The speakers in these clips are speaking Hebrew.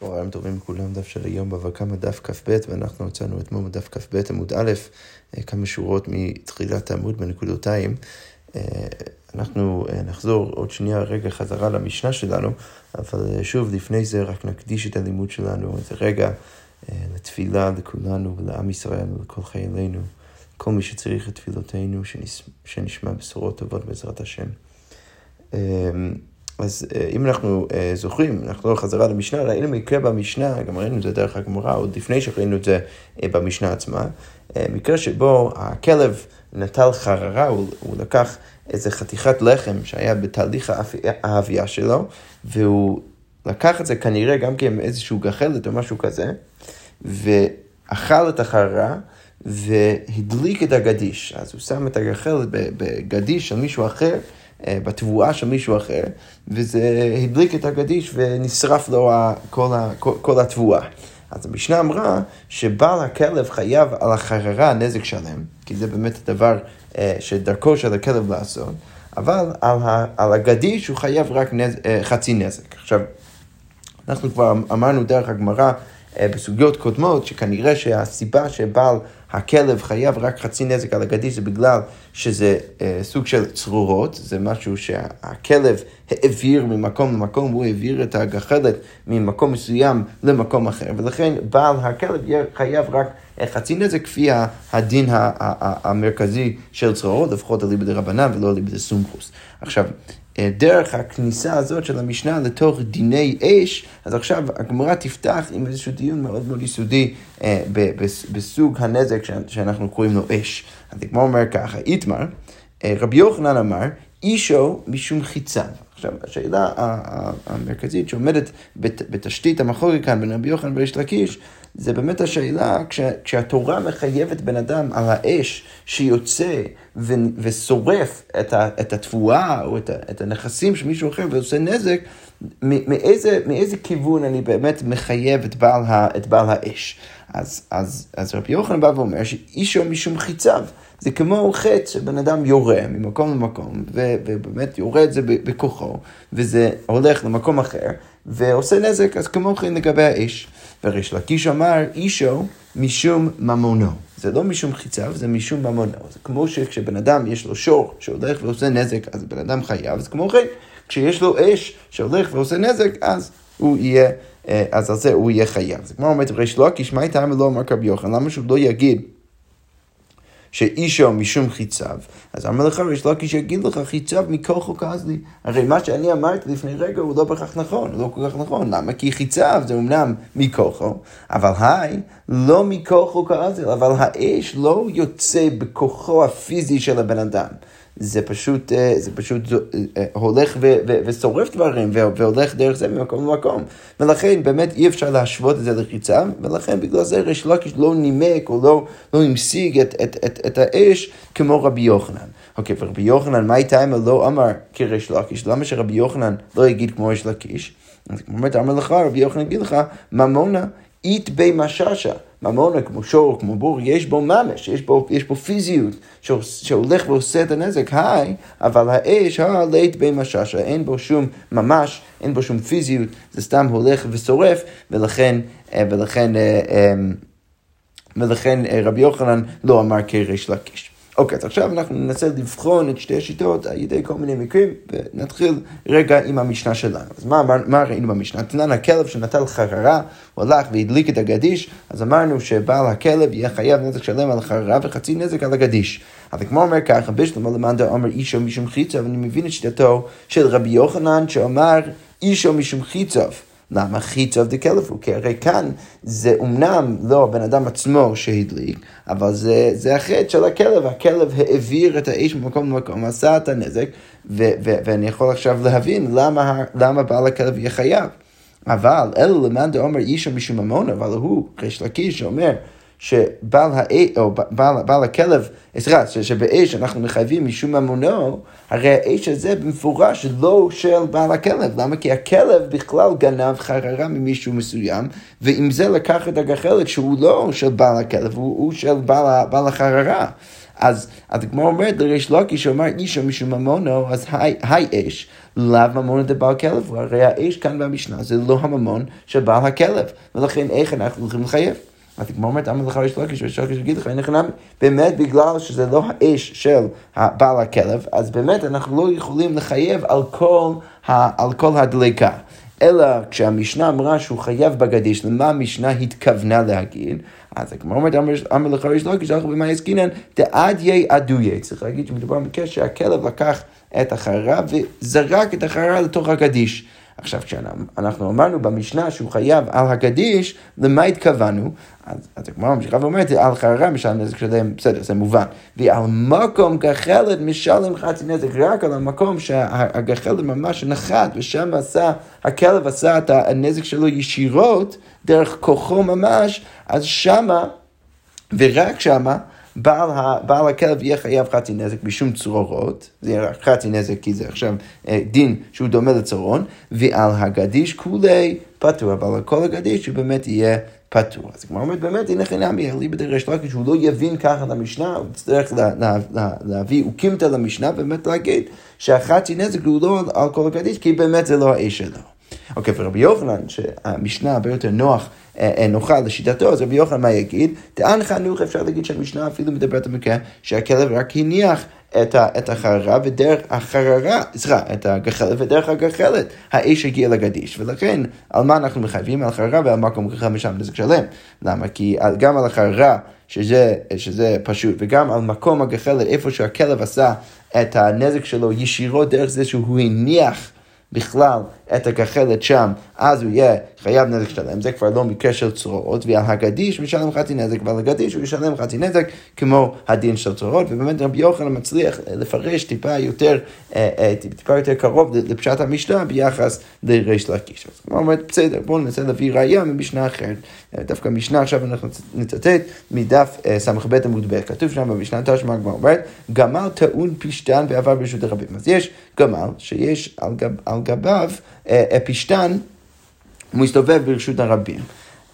צהריים טובים לכולם, דף של היום בבא קמא דף כ"ב, ואנחנו הוצאנו אתמול בדף כ"ב עמוד א', אה, כמה שורות מתחילת העמוד בנקודותיים. אה, אנחנו אה, נחזור עוד שנייה רגע חזרה למשנה שלנו, אבל שוב, לפני זה רק נקדיש את הלימוד שלנו איזה רגע לתפילה לכולנו ולעם ישראל ולכל חיילינו, כל מי שצריך את תפילותינו, שנשמע בשורות טובות בעזרת השם. אז אה, אם אנחנו אה, זוכרים, נחזור חזרה למשנה, ראינו מקרה במשנה, גם ראינו את זה דרך הגמרא, עוד לפני שראינו את זה אה, במשנה עצמה, מקרה שבו הכלב נטל חררה, הוא, הוא לקח איזה חתיכת לחם שהיה בתהליך האבייה שלו, והוא לקח את זה כנראה גם כן איזשהו גחלת או משהו כזה, ואכל את החררה. והדליק את הגדיש. אז הוא שם את הגחלת בגדיש של מישהו אחר, בתבואה של מישהו אחר, וזה הדליק את הגדיש ונשרף לו כל, כל, כל התבואה. אז המשנה אמרה שבעל הכלב חייב על החררה נזק שלם, כי זה באמת הדבר אה, שדרכו של הכלב לעשות, אבל על, ה, על הגדיש הוא חייב רק נז, אה, חצי נזק. עכשיו, אנחנו כבר אמרנו דרך הגמרא בסוגיות קודמות, שכנראה שהסיבה שבעל הכלב חייב רק חצי נזק על הגדיש זה בגלל שזה אה, סוג של צרורות, זה משהו שהכלב העביר ממקום למקום, הוא העביר את הגחלת ממקום מסוים למקום אחר, ולכן בעל הכלב חייב רק אה, חצי נזק כפי הדין המרכזי של צרורות, לפחות אליבא דרבנן ולא אליבא דסומכוס. עכשיו, אה, דרך הכניסה הזאת של המשנה לתוך דיני אש, אז עכשיו הגמרא תפתח עם איזשהו דיון מאוד מאוד יסודי אה, בסוג הנזק שאנחנו קוראים לו אש. אז הגמרא אומר ככה, איתמר, אה, רבי יוחנן אמר, אישו משום חיציו. עכשיו, השאלה המרכזית שעומדת בתשתית המחלוקת כאן בין רבי יוחנן וריש לקיש, זה באמת השאלה כש, כשהתורה מחייבת בן אדם על האש שיוצא ו, ושורף את, ה, את התבואה או את, ה, את הנכסים של מישהו אחר ועושה נזק, מאיזה, מאיזה כיוון אני באמת מחייב את בעל, ה, את בעל האש. אז, אז, אז רבי יוחנן בא ואומר שאישו משום חיציו. זה כמו חטא שבן אדם יורה ממקום למקום, ובאמת יורה את זה בכוחו, וזה הולך למקום אחר, ועושה נזק, אז כמו כן לגבי האש. וריש לקיש אמר, אישו משום ממונו. זה לא משום חיציו, זה משום ממונו. זה כמו שכשבן אדם יש לו שור שהולך ועושה נזק, אז בן אדם חייב, אז כמו כן, כשיש לו אש שהולך ועושה נזק, אז הוא יהיה, אה, אז על זה הוא יהיה חייב. זה כמו אומרת ריש לקיש, מה הייתה ולא אמר כרבי יוחנן? למה שהוא לא יגיד שאישו משום חיציו, אז אמר לך ריש לקיש יגיד לך חיציו מכוחו כזלי. הרי מה שאני אמרתי לפני רגע הוא לא בהכרח נכון, הוא לא כל כך נכון. למה? כי חיציו זה אמנם מכוחו, אבל היי, לא מכוחו כזלי, אבל האש לא יוצא בכוחו הפיזי של הבן אדם. זה פשוט, אה, זה פשוט אה, הולך ו, ו, ושורף דברים והולך דרך זה ממקום למקום. ולכן באמת אי אפשר להשוות את זה לחיצה, ולכן בגלל זה ריש לקיש לא נימק או לא, לא המשיג את, את, את, את האש כמו רבי יוחנן. אוקיי, ורבי יוחנן, מה איתה אם לא אמר כריש לקיש? למה שרבי יוחנן לא יגיד כמו ריש לקיש? אז אומרת, אמר לך, רבי יוחנן יגיד לך, ממונה אית בי משאשה. ממונה כמו שור, כמו בור, יש בו ממש, יש בו, יש בו פיזיות שהולך ועושה את הנזק, היי, אבל האש, הלית בי משאשה, אין בו שום ממש, אין בו שום פיזיות, זה סתם הולך ושורף, ולכן, אה, ולכן, אה, אה, ולכן רבי יוחנן לא אמר כריש לקיש. אוקיי, אז עכשיו אנחנו ננסה לבחון את שתי השיטות על ידי כל מיני מקרים, ונתחיל רגע עם המשנה שלנו. אז מה, מה, ראינו במשנה? תנן הכלב שנטל חררה, הוא הלך והדליק את הגדיש, אז אמרנו שבעל הכלב יהיה חייב נזק שלם על החררה וחצי נזק על הגדיש. אבל כמו אומר ככה, בשלמה למאן אומר אישו משום חיצה, ואני מבין את שיטתו של רבי יוחנן שאמר אישו משום חיצוב. למה חיצוב דקלפו? כי הרי כאן זה אומנם לא הבן אדם עצמו שהדליק, אבל זה, זה החטא של הכלב. הכלב העביר את האש ממקום למקום, עשה את הנזק, ו- ו- ואני יכול עכשיו להבין למה, למה בעל הכלב יהיה חייב. אבל אלו למאן דאמר אישו משום ממון, אבל הוא, ריש לקיש, שאומר שבעל האש, או בעל, בעל הכלב, סליחה, שבאש אנחנו מחייבים משום ממונו, הרי האש הזה במפורש לא של בעל הכלב. למה? כי הכלב בכלל גנב חררה ממישהו מסוים, ועם זה לקח את הגחלת שהוא לא של בעל הכלב, הוא, הוא של בעל, בעל החררה. אז הגמרא אומרת לריש לוקי שאומר אישו משום ממונו, אז היי אש, לאו ממונו דבעל כלב, הרי האש כאן במשנה זה לא הממון של בעל הכלב, ולכן איך אנחנו הולכים לחייב? אז הגמרא אומרת, אמר לך ריש לוקיש, ריש לוקיש יגיד לך, נמי. באמת בגלל שזה לא האש של בעל הכלב, אז באמת אנחנו לא יכולים לחייב על כל, על כל הדליקה. אלא כשהמשנה אמרה שהוא חייב בגדיש, למה המשנה התכוונה להגיד? אז הגמרא אומרת, אמר לך ריש לוקיש, אנחנו במאי עסקינן, דעדיה עדויה. צריך להגיד שמדובר במקרה שהכלב לקח את החררה וזרק את החררה לתוך הגדיש. עכשיו, כשאנחנו אמרנו במשנה שהוא חייב על הגדיש, למה התכוונו? אז, אז הגמרא ממשיכה ואומרת, על חררה משלם נזק שלם, בסדר, זה מובן. ועל מקום גחלת משלם חצי נזק, רק על המקום שהגחלת ממש נחת, ושם עשה, הכלב עשה את הנזק שלו ישירות, דרך כוחו ממש, אז שמה, ורק שמה, בעל, ה, בעל הכלב יהיה חייב חצי נזק בשום צרורות, זה יהיה רק חצי נזק כי זה עכשיו אה, דין שהוא דומה לצרון, ועל הגדיש כולי פטור, אבל על כל הגדיש הוא באמת יהיה פטור. אז כמו אומרת, באמת, הנה חינמי, אליבא דרש לקיש, הוא לא יבין ככה את המשנה, הוא יצטרך לה, לה, לה, להביא אוקימתא למשנה, באמת להגיד שהחצי נזק הוא לא על כל הגדיש, כי באמת זה לא האש שלו. אוקיי, ורבי יוחנן, שהמשנה הרבה יותר נוח, אה, אה, נוחה לשיטתו, אז רבי יוחנן מה יגיד? טען חנוך, אפשר להגיד שהמשנה אפילו מדברת במקרה שהכלב רק הניח את, ה, את החררה, ודרך החררה, סליחה, את הגחלת, ודרך הגחלת האש הגיע לגדיש. ולכן, על מה אנחנו מחייבים? על חררה ועל מקום גחל משם נזק שלם. למה? כי גם על החררה, שזה, שזה פשוט, וגם על מקום הגחלת, איפה שהכלב עשה את הנזק שלו ישירות דרך זה שהוא הניח בכלל את הגחלת שם, אז הוא יהיה חייב נזק שלם, זה כבר לא מקרה של צרורות, ועל הגדיש הוא ישלם חצי נזק, ועל הגדיש הוא ישלם חצי נזק כמו הדין של צרורות, ובאמת רבי יוחנן מצליח לפרש טיפה יותר, אה, אה, טיפה יותר קרוב לפשט המשנה ביחס לריש לקיש. אז הוא אומר, בסדר, בואו ננסה להביא ראייה ממשנה אחרת. אה, דווקא משנה עכשיו אנחנו נצטט מדף ס"ב עמוד ב', כתוב שם במשנה תשמע כבר אומרת, גמל טעון פשטן ועבר ברשות הרבים. אז יש גמל שיש על, גב, על גביו פשטן, הוא מסתובב ברשות הרבים.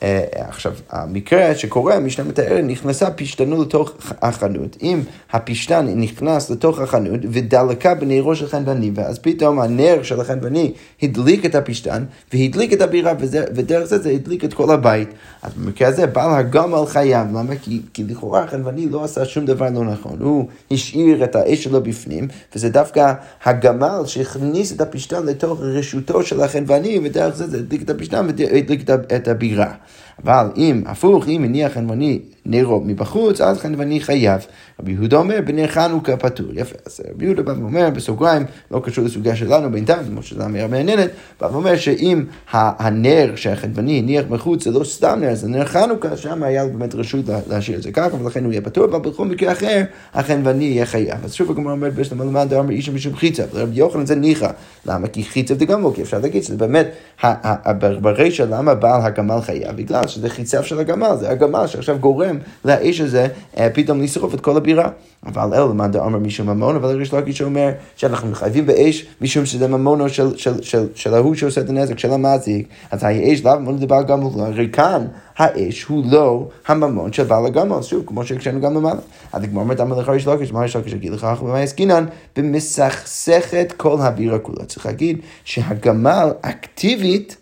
אה, עכשיו, המקרה שקורה, המשנה מתארת, נכנסה פשטנו לתוך החנות. אם הפשטן נכנס לתוך החנות ודלקה בנרו של חנווני, ואז פתאום הנר של החנווני הדליק את הפשטן והדליק את הבירה, ודרך זה זה הדליק את כל הבית. אז במקרה הזה בעל הגמל חייב, למה? כי, כי לכאורה החנווני לא עשה שום דבר לא נכון. הוא השאיר את האש שלו בפנים, וזה דווקא הגמל שהכניס את הפשטן לתוך רשותו של החנווני, ודרך זה זה הדליק את הפשטן והדליק את הבירה. אבל אם, הפוך, אם הניח חנווני נרו מבחוץ, אז חנווני חייב. רבי יהודה אומר, בני חנוכה פטור. יפה, אז רבי יהודה בא ואומר, בסוגריים, לא קשור לסוגיה שלנו בינתיים, למרות שזו אמירה מעניינת, בא ואומר שאם הנר שהחנווני הניח בחוץ זה לא סתם נר, זה נר חנוכה, שם היה באמת רשות להשאיר את זה ככה, ולכן הוא יהיה פטור, אבל בכל מקרה אחר, החנווני יהיה חייב. אז שוב הגמרא אומרת, בשלמה למען דאמר איש משום חיצה, ורבי יוחנן זה ניחא. למה? כי חיצה זה גם לא, כי אפשר להגיד שזה באמת, ברישא למה בעל הגמל חייב? בגלל שזה חיצה של הגמל, זה הגמל שעכשיו גורם לאש הזה אה, פתאום לשרוף את כל הבירה. אבל אלו למאן דאמר משום ממון, אבל יש לקיש שאומר שאנחנו מחייבים באש משום שזה ממונו של, של, של, של ההוא שעושה את הנזק, של המזיק, אז האש לאו ממון לבעל גמל, הרי כאן האש הוא לא הממון של בעל הגמל, שוב, כמו שהקשנו גם למעלה. אז הגמר אומרת, אמר לך ריש לקיש, מה יש לקיש להגיד לך, אנחנו במה עסקינן? במסכסכת כל הבירה כולה. צריך להגיד שהגמל אקטיבית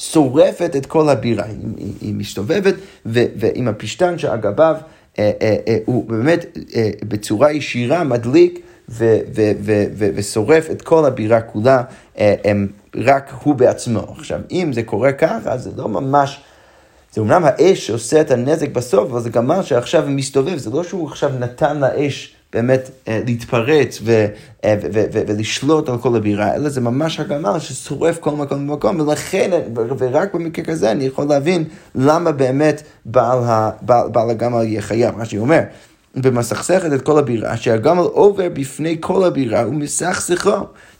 שורפת את כל הבירה, היא, היא, היא מסתובבת ו, ועם הפשטן שאגביו אה, אה, אה, הוא באמת אה, בצורה ישירה מדליק ו, ו, ו, ו, ושורף את כל הבירה כולה, אה, אה, רק הוא בעצמו. עכשיו, אם זה קורה ככה, זה לא ממש... זה אומנם האש שעושה את הנזק בסוף, אבל זה גמר שעכשיו מסתובב, זה לא שהוא עכשיו נתן לאש באמת אה, להתפרץ ו, אה, ו, ו, ו, ולשלוט על כל הבירה, אלא זה ממש הגמל ששורף כל מקום ומקום, ולכן, ורק במקרה כזה אני יכול להבין למה באמת בעל, ה, בעל, בעל הגמל יהיה חייב, מה שהיא אומר. ומסכסכת את כל הבירה, שהגמל עובר בפני כל הבירה ומסכסכו.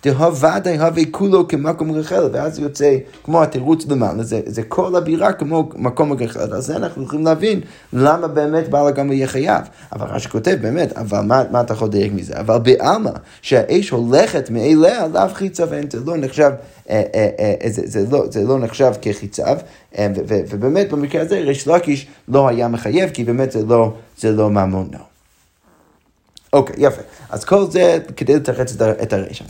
דהוודאי הווה כולו כמקום רחל, ואז יוצא כמו התירוץ למעלה, זה, זה כל הבירה כמו מקום רחל, אז זה אנחנו יכולים להבין למה באמת בעל הגמל יהיה חייב. אבל רש"י כותב באמת, אבל מה, מה אתה יכול לדייק מזה? אבל בעלמא, שהאש הולכת מאליה, לאו חיצה ואין, זה לא נחשב, אה, אה, אה, זה, זה, לא, זה לא נחשב כחיצב, אה, ובאמת במקרה הזה ריש לקיש לא היה מחייב, כי באמת זה לא, זה לא ממונו. אוקיי, יפה. אז כל זה כדי לתרץ את הרשע.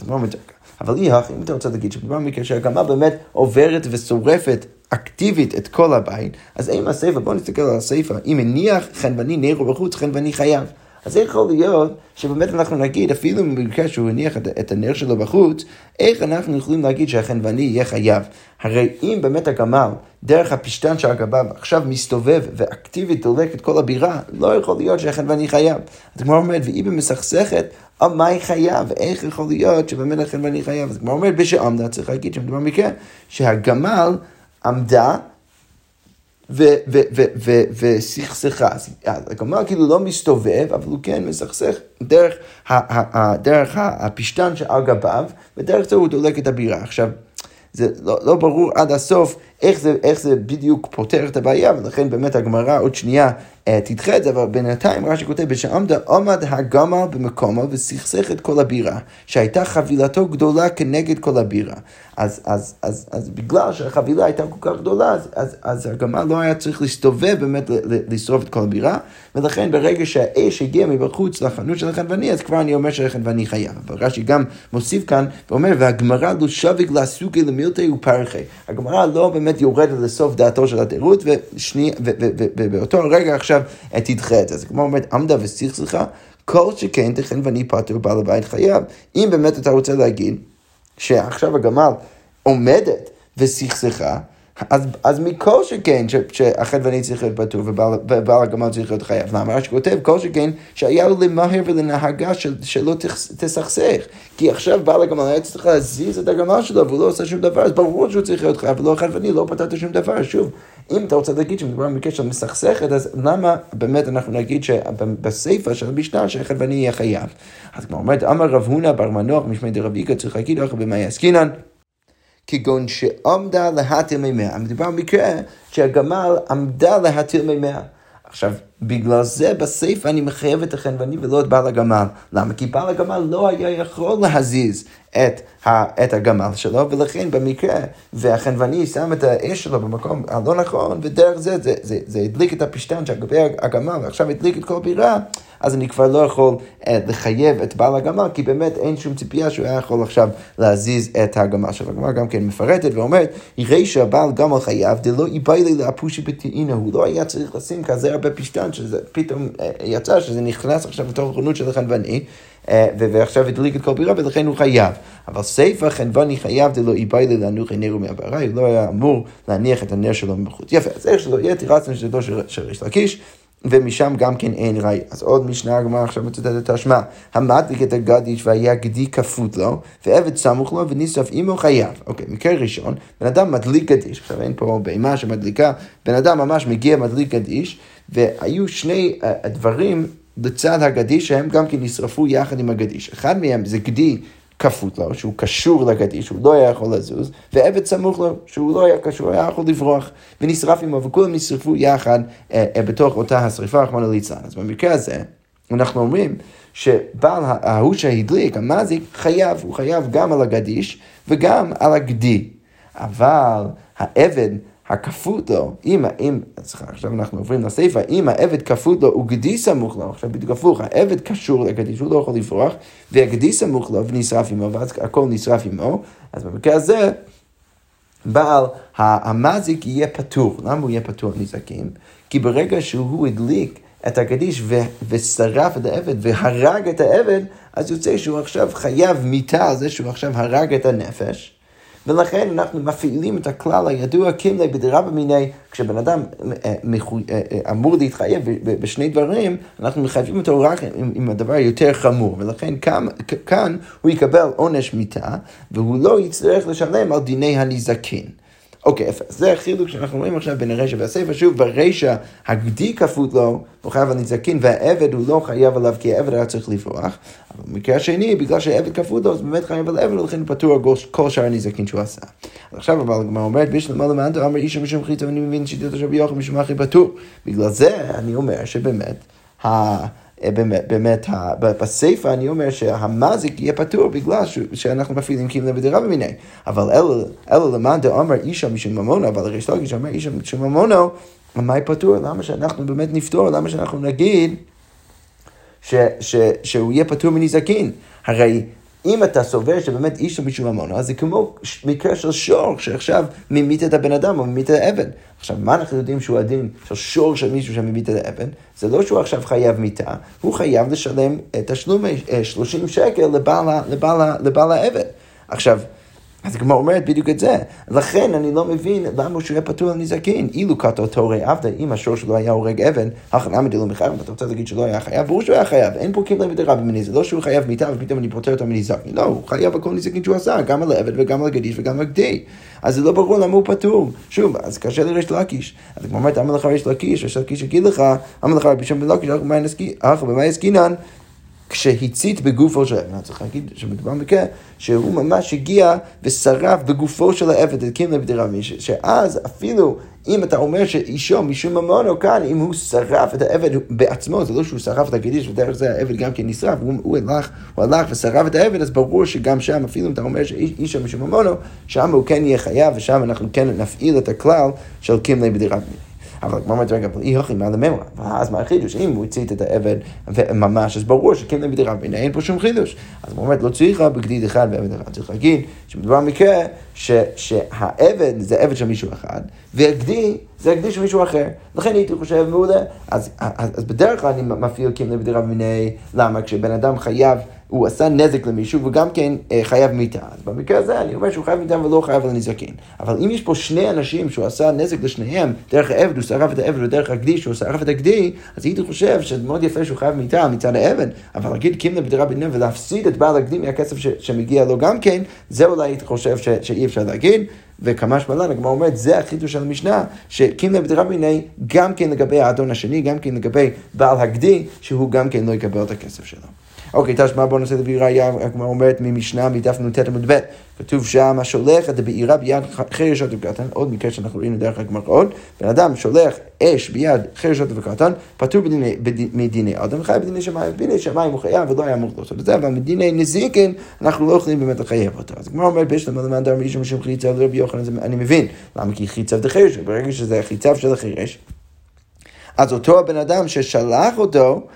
אבל אי הכי, אם אתה רוצה להגיד שמדובר במקרה שהגמל באמת עוברת ושורפת אקטיבית את כל הבית, אז אם הסיפה, בואו נסתכל על הסיפה, אם הניח חנווני נר בחוץ, חנווני חייב. אז איך יכול להיות שבאמת אנחנו נגיד, אפילו במקרה שהוא הניח את, את הנר שלו בחוץ, איך אנחנו יכולים להגיד שהחנווני יהיה חייב? הרי אם באמת הגמל, דרך הפשטן של הגמל, עכשיו מסתובב ואקטיבית דולק את כל הבירה, לא יכול להיות שהחנווני חייב. אז כמו אומרת, והיא במסכסכת, על מה היא חייב? איך יכול להיות שבאמת החנווני חייב? אז כמו אומרת, בשעמדה צריך להגיד שמדובר במקרה שהגמל עמדה וסכסכה. הגמל כאילו לא מסתובב, אבל הוא כן מסכסך דרך, דרך הפשטן שעל גביו, ודרך זה הוא דולק את הבירה. עכשיו, זה לא, לא ברור עד הסוף איך זה, איך זה בדיוק פותר את הבעיה, ולכן באמת הגמרא עוד שנייה אה, תדחה את זה, אבל בינתיים רש"י כותב, בשעמדה עמד הגמל במקומו וסכסך את כל הבירה, שהייתה חבילתו גדולה כנגד כל הבירה. אז, אז, אז, אז בגלל שהחבילה הייתה כל כך גדולה, אז, אז, אז הגמל לא היה צריך להסתובב באמת לשרוף את כל הבירה, ולכן ברגע שהאש הגיע מבחוץ לחנות של החנווני, אז כבר אני אומר שהחנווני חייב. אבל רש"י גם מוסיף כאן ואומר, והגמרא לא שוויג לסוגי למילתי ופרחי. הגמרא לא באמת יורדת לסוף דעתו של התירוץ, ובאותו רגע עכשיו תדחה את זה. אז כמו אומרת, עמדה וסכסכה, כל שכן תכן ואני פטור בעל הבית חייב. אם באמת אתה רוצה להגיד שעכשיו הגמל עומדת וסכסכה, אז, אז מכל שכן שהחטבני צריך להיות פטור ובעל הגמל צריך להיות חייב. למה? רש"י כותב כל שכן שהיה לו למהר ולנהגה של, שלא תסכסך. כי עכשיו בעל הגמל היה צריך להזיז את הגמל שלו והוא לא עושה שום דבר, אז ברור שהוא צריך להיות חייב, ולא החטבני לא פתרת שום דבר. שוב, אם אתה רוצה להגיד שמדובר במקרה של מסכסכת, אז למה באמת אנחנו נגיד שבסיפא של המשנה שהחטבני יהיה חייב? אז כמו אומרת, אמר רב הונא בר מנוח משמי דרביקה צריך להגיד לך במאי עסקינן. כגון שעמדה להטיל מימיה. מדובר במקרה שהגמל עמדה להטיל מימיה. עכשיו, בגלל זה בסיפא אני מחייב את החנווני ולא את בעל הגמל. למה? כי בעל הגמל לא היה יכול להזיז את, ה, את הגמל שלו, ולכן במקרה, והחנווני שם את האש שלו במקום הלא נכון, ודרך זה, זה, זה, זה הדליק את הפשטן שעל גבי הגמל, ועכשיו הדליק את כל הבירה, אז אני כבר לא יכול uh, לחייב את בעל הגמל, כי באמת אין שום ציפייה שהוא היה יכול עכשיו להזיז את הגמל שלו. הגמל גם כן מפרטת ואומרת, יראה שהבעל גמל חייב, דלא איבאי לי לאפושי בתאינה, הוא לא היה צריך לשים כזה הרבה פשטן, שזה פתאום uh, יצא שזה נכנס עכשיו לתוך החנות של החנווני. אה, ועכשיו הדליק את כל בירה ולכן הוא חייב. אבל סיפא חנווני חייב דלא איבאי לי להנוח נרו מהבערה, הוא לא היה אמור להניח את הנר שלו מבחוץ. יפה, אז איך שלא יהיה, תירצנו שזה של ריש לקיש. ומשם גם כן אין ראי. אז עוד משנה הגמרא עכשיו מצטטת את השמע. המדליק את הגדיש והיה גדי כפות לו, ועבד סמוך לו ונשרף עמו חייב. אוקיי, מקרה ראשון, בן אדם מדליק גדיש, עכשיו אין פה בהמה שמדליקה, בן אדם ממש מגיע מדליק גדיש, והיו שני uh, דברים לצד הגדיש שהם גם כן נשרפו יחד עם הגדיש. אחד מהם זה גדי כפות לו, שהוא קשור לגדיש, שהוא לא היה יכול לזוז, ועבד סמוך לו, שהוא לא היה קשור, היה יכול לברוח, ונשרף עמו, וכולם נשרפו יחד אה, אה, בתוך אותה השרפה, רחמנא ליצלן. אז במקרה הזה, אנחנו אומרים שבעל ההוא שהדליק, המזיק, חייב, הוא חייב גם על הגדיש וגם על הגדי. אבל העבד הכפות לו, אם, אם, סליחה, עכשיו אנחנו עוברים לסיפא, אם העבד כפות לו וגדי סמוך לו, עכשיו בדיוק הפוך, העבד קשור לגדי, שהוא לא יכול לברוח, והגדי סמוך לו ונשרף עמו, ואז הכל נשרף עמו, אז במקרה הזה, בעל המזיק יהיה פטור. למה הוא יהיה פטור נזקים? כי ברגע שהוא הדליק את הגדיש ושרף את העבד והרג את העבד, אז יוצא שהוא עכשיו חייב מיתה על זה שהוא עכשיו הרג את הנפש. ולכן אנחנו מפעילים את הכלל הידוע קימלי בדירה במיני, כשבן אדם אה, אה, אה, אמור להתחייב בשני דברים, אנחנו מחייבים אותו רק עם, עם הדבר היותר חמור, ולכן כאן, כאן הוא יקבל עונש מיתה, והוא לא יצטרך לשלם על דיני הנזקין. אוקיי, יפה. זה החילוק שאנחנו רואים עכשיו בין הרשע והסיפא. שוב, ברישא הגדי כפות לו, הוא חייב על נזקין, והעבד הוא לא חייב עליו כי העבד היה צריך לברוח. אבל במקרה השני, בגלל שהעבד כפות לו, אז באמת חייב על העבד, ולכן פטור כל שאר הנזקין שהוא עשה. אז עכשיו אבל הגמרא אומרת, בשלמה למענתו אמר איש משום חיטה, ואני מבין שיטת עכשיו יוחד משום אחי פטור. בגלל זה אני אומר שבאמת, באמת, באמת בסיפא אני אומר שהמזיק יהיה פטור בגלל שאנחנו מפעילים קימלה בדירה במיני. אבל אלא למאן דאמר אישה משום ממונו, אבל הרי שאומר אישה משום ממונו, מה פטור? למה שאנחנו באמת נפתור? למה שאנחנו נגיד שהוא יהיה פטור מנזקין. הרי אם אתה סובר שבאמת איש הוא משום ממונו, אז זה כמו מקרה של שור, שעכשיו ממית את הבן אדם או ממית את העבד. עכשיו, מה אנחנו יודעים שהוא הדין של שור של מישהו שממית את העבד? זה לא שהוא עכשיו חייב מיתה, הוא חייב לשלם תשלום 30 שקל לבעל, לבעל, לבעל העבד. עכשיו, אז הגמרא אומרת בדיוק את זה. לכן אני לא מבין למה שהוא יהיה פטור על נזקין. אילו קטו תורי עבדה, אם השור שלו היה הורג אבן, הכי למה דלא מחייב, אתה רוצה להגיד שלא היה חייב? ברור שהוא היה חייב, אין פה קיבלה מדרבי מני, זה לא שהוא חייב מיתה ופתאום אני פוטר אותו מנזקין. לא, הוא חייב על כל נזקין שהוא עשה, גם על העבד וגם על הגדיש וגם על הגדי. אז זה לא ברור למה הוא פטור. שוב, אז קשה לריש לקיש. אז כמו אומרת, אמר לך ריש לקיש, ריש לקיש יגיד לך, אמר לך רבי שם בן לקיש, אך במה עסקינן? כשהצית בגופו של העבד, צריך להגיד שמדובר במקרה שהוא ממש הגיע ושרף בגופו של העבד את קימלה בדירמי, שאז אפילו אם אתה אומר שאישו משום ממונו כאן, אם הוא שרף את העבד בעצמו, זה לא שהוא שרף את הקדיש ודרך זה העבד גם כן נשרף, הוא, הוא, הלך, הוא הלך ושרף את העבד, אז ברור שגם שם, אפילו אם אתה אומר שאישו משום ממונו, שם הוא כן יהיה חייב ושם אנחנו כן נפעיל את הכלל של קימלה בדירמי. אבל הגמרא אומרת, רגע, אבל אי הכי מה לממרה. ואז מה החידוש? אם הוא הצית את העבד ממש, אז ברור שכן לבידי רבינה, אין פה שום חידוש. אז הוא אומר, לא צריכה בגדיד אחד ועבד אחד. צריך להגיד שמדובר במקרה שהעבד זה עבד של מישהו אחד, והגדי זה הגדי של מישהו אחר. לכן הייתי חושב, מעולה. אז, אז, אז בדרך כלל אני מפעיל קים לבידי רבינה, למה? כשבן אדם חייב... הוא עשה נזק למישהו וגם כן אה, חייב מיתה. אז במקרה הזה אני אומר שהוא חייב מיתה ולא חייב על הנזקין. אבל אם יש פה שני אנשים שהוא עשה נזק לשניהם, דרך העבד הוא שרף את העבד ודרך הגדי שהוא שרף את הגדי, אז הייתי חושב שזה מאוד יפה שהוא חייב מיתה מצד העבד, אבל להגיד קימנה בדירה בדינה ולהפסיד את בעל הגדי מהכסף ש- שמגיע לו גם כן, זה אולי הייתי חושב ש- שאי אפשר להגיד. וכמה שמלן, הגמרא אומרת, זה החידוש של המשנה, שקימלה בדירה מיני, גם כן לגבי האדון השני, גם כן לגבי בעל הגדי, שהוא גם כן לא יקבל את הכסף שלו. אוקיי, תשמע בוא נעשה להביא ראייה, הגמרא אומרת ממשנה מדף נ"ט עמוד ב', כתוב שם, השולח את הבעירה ביד חרש אותו וקטן, עוד מקרה שאנחנו ראינו דרך הגמראות, בן אדם שולח אש ביד חרש אותו וקטן, פטור מדיני אדם, חייב בדיני שמיים, בדיני שמיים הוא חייב ולא היה אמור לעשות את זה, אבל מדיני נזיקין אנחנו לא יכולים באמת לחייב אותו. אז הגמרא אומרת, בשלם למען דר מישהו משום חיצב לרבי יוחנן, אני מבין, למה כי חיצב דחרש, ברגע שזה חיצב של החרש, אז אותו הבן אדם ששלח אותו,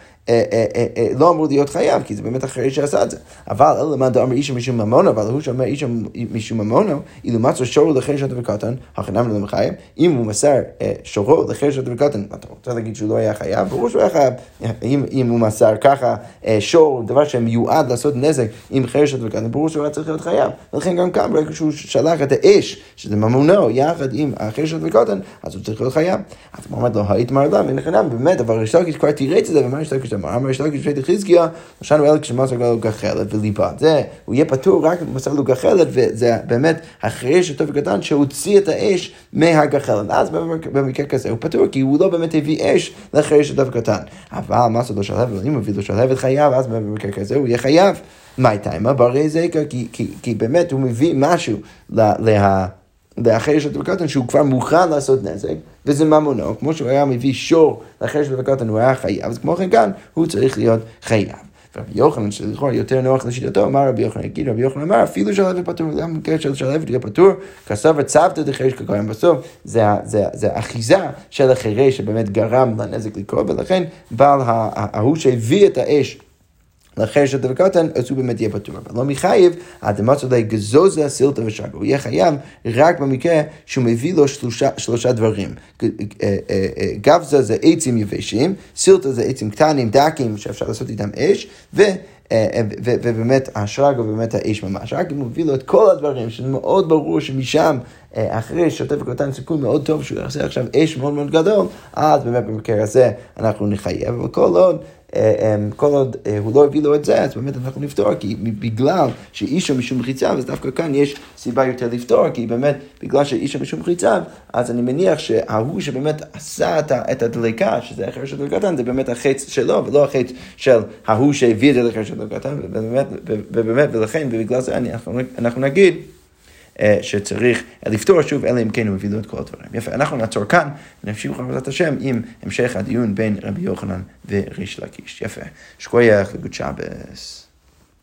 לא אמור להיות חייב, כי זה באמת אחרי שעשה את זה. אבל אלא למד דאמר איש משום ממונו, אבל הוא שאומר איש משום ממונו, אילו מצא שורו לחיר שוטה וקטן, הכנם לא מחייב. אם הוא מסר שורו לחיר שוטה וקטן, אתה רוצה להגיד שהוא לא היה חייב? ברור שהוא היה חייב. אם הוא מסר ככה שור, דבר שמיועד לעשות נזק עם חיר שוטה וקטן, ברור שהוא היה צריך להיות חייב. ולכן גם כאן, ברגע שהוא שלח את האש, שזה ממונו, יחד עם החיר שוטה וקטן, אז הוא צריך להיות חייב. אז הוא אומר לו, היית מר לה, ונכנם, באמת, אבל רשתוקית כבר רשתוקית אמר, אמר יש לקיש בית חזקיה, נשנו אלה כשמסר לו גחלת וליבה. זה, הוא יהיה פטור רק אם מסר לו גחלת, וזה באמת אחרי שטוב וקטן שהוציא את האש מהגחלת. אז במקרה כזה הוא פטור, כי הוא לא באמת הביא אש לאחרי שטוב וקטן. אבל מסר לו שלהבת, אם הוא הביא לו שלהבת חייב, אז במקרה כזה הוא יהיה חייב. מה הייתה? מה ברי זקה? כי באמת הוא מביא משהו לה... לאחרי של וקטן שהוא כבר מוכן לעשות נזק, וזה ממונו, כמו שהוא היה מביא שור לאחרי של וקטן הוא היה חייב, אז כמו כן כאן הוא צריך להיות חייב. רבי יוחנן, שלכאורה יותר נוח לשיטתו, אמר רבי יוחנן, יגיד רבי יוחנן אמר, אפילו שלהבת פטור, גם במקרה של שלהבת יהיה פטור, כסף וצוותא דחירש כקיים בסוף, זה, זה, זה אחיזה של החירש שבאמת גרם לנזק לקרות, ולכן בעל ההוא שהביא את האש לאחר שאתה וקטן, אז הוא באמת יהיה פטור. אבל לא מחייב, האדמת אולי גזוזה, סילתא ושגו. הוא יהיה חייב רק במקרה שהוא מביא לו שלושה, שלושה דברים. אה, אה, אה, גבזה זה עצים יבשים, סילתא זה עצים קטנים, דקים, שאפשר לעשות איתם אש, ו... ובאמת השרג הוא באמת האש ממש. רק אם הוא מביא לו את כל הדברים, שזה מאוד ברור שמשם, אחרי שוטף וקטן סיכוי מאוד טוב שהוא יעשה עכשיו אש מאוד מאוד גדול, אז באמת במקרה הזה אנחנו נחייב, אבל כל עוד אה, אמ, כל עוד אה, הוא לא הביא לו את זה, אז באמת אנחנו נפתור, כי בגלל שאישה משום חיצה, אז דווקא כאן יש סיבה יותר לפתור, כי באמת, בגלל שאישה משום חיצה, אז אני מניח שההוא שבאמת עשה את הדליקה, שזה אחר של דליקתן, זה באמת החץ שלו, ולא החץ של ההוא שהביא את זה לאחר של דליקתן, ובאמת, ובאמת, ולכן, ובגלל זה אנחנו נגיד, אה, שצריך לפתור שוב, אלא אם כן הוא הביא לו את כל הדברים. יפה, אנחנו נעצור כאן, ונמשיך בעזרת השם עם המשך הדיון בין רבי יוחנן וריש לקיש. יפה, שקוייך וגוד שבס.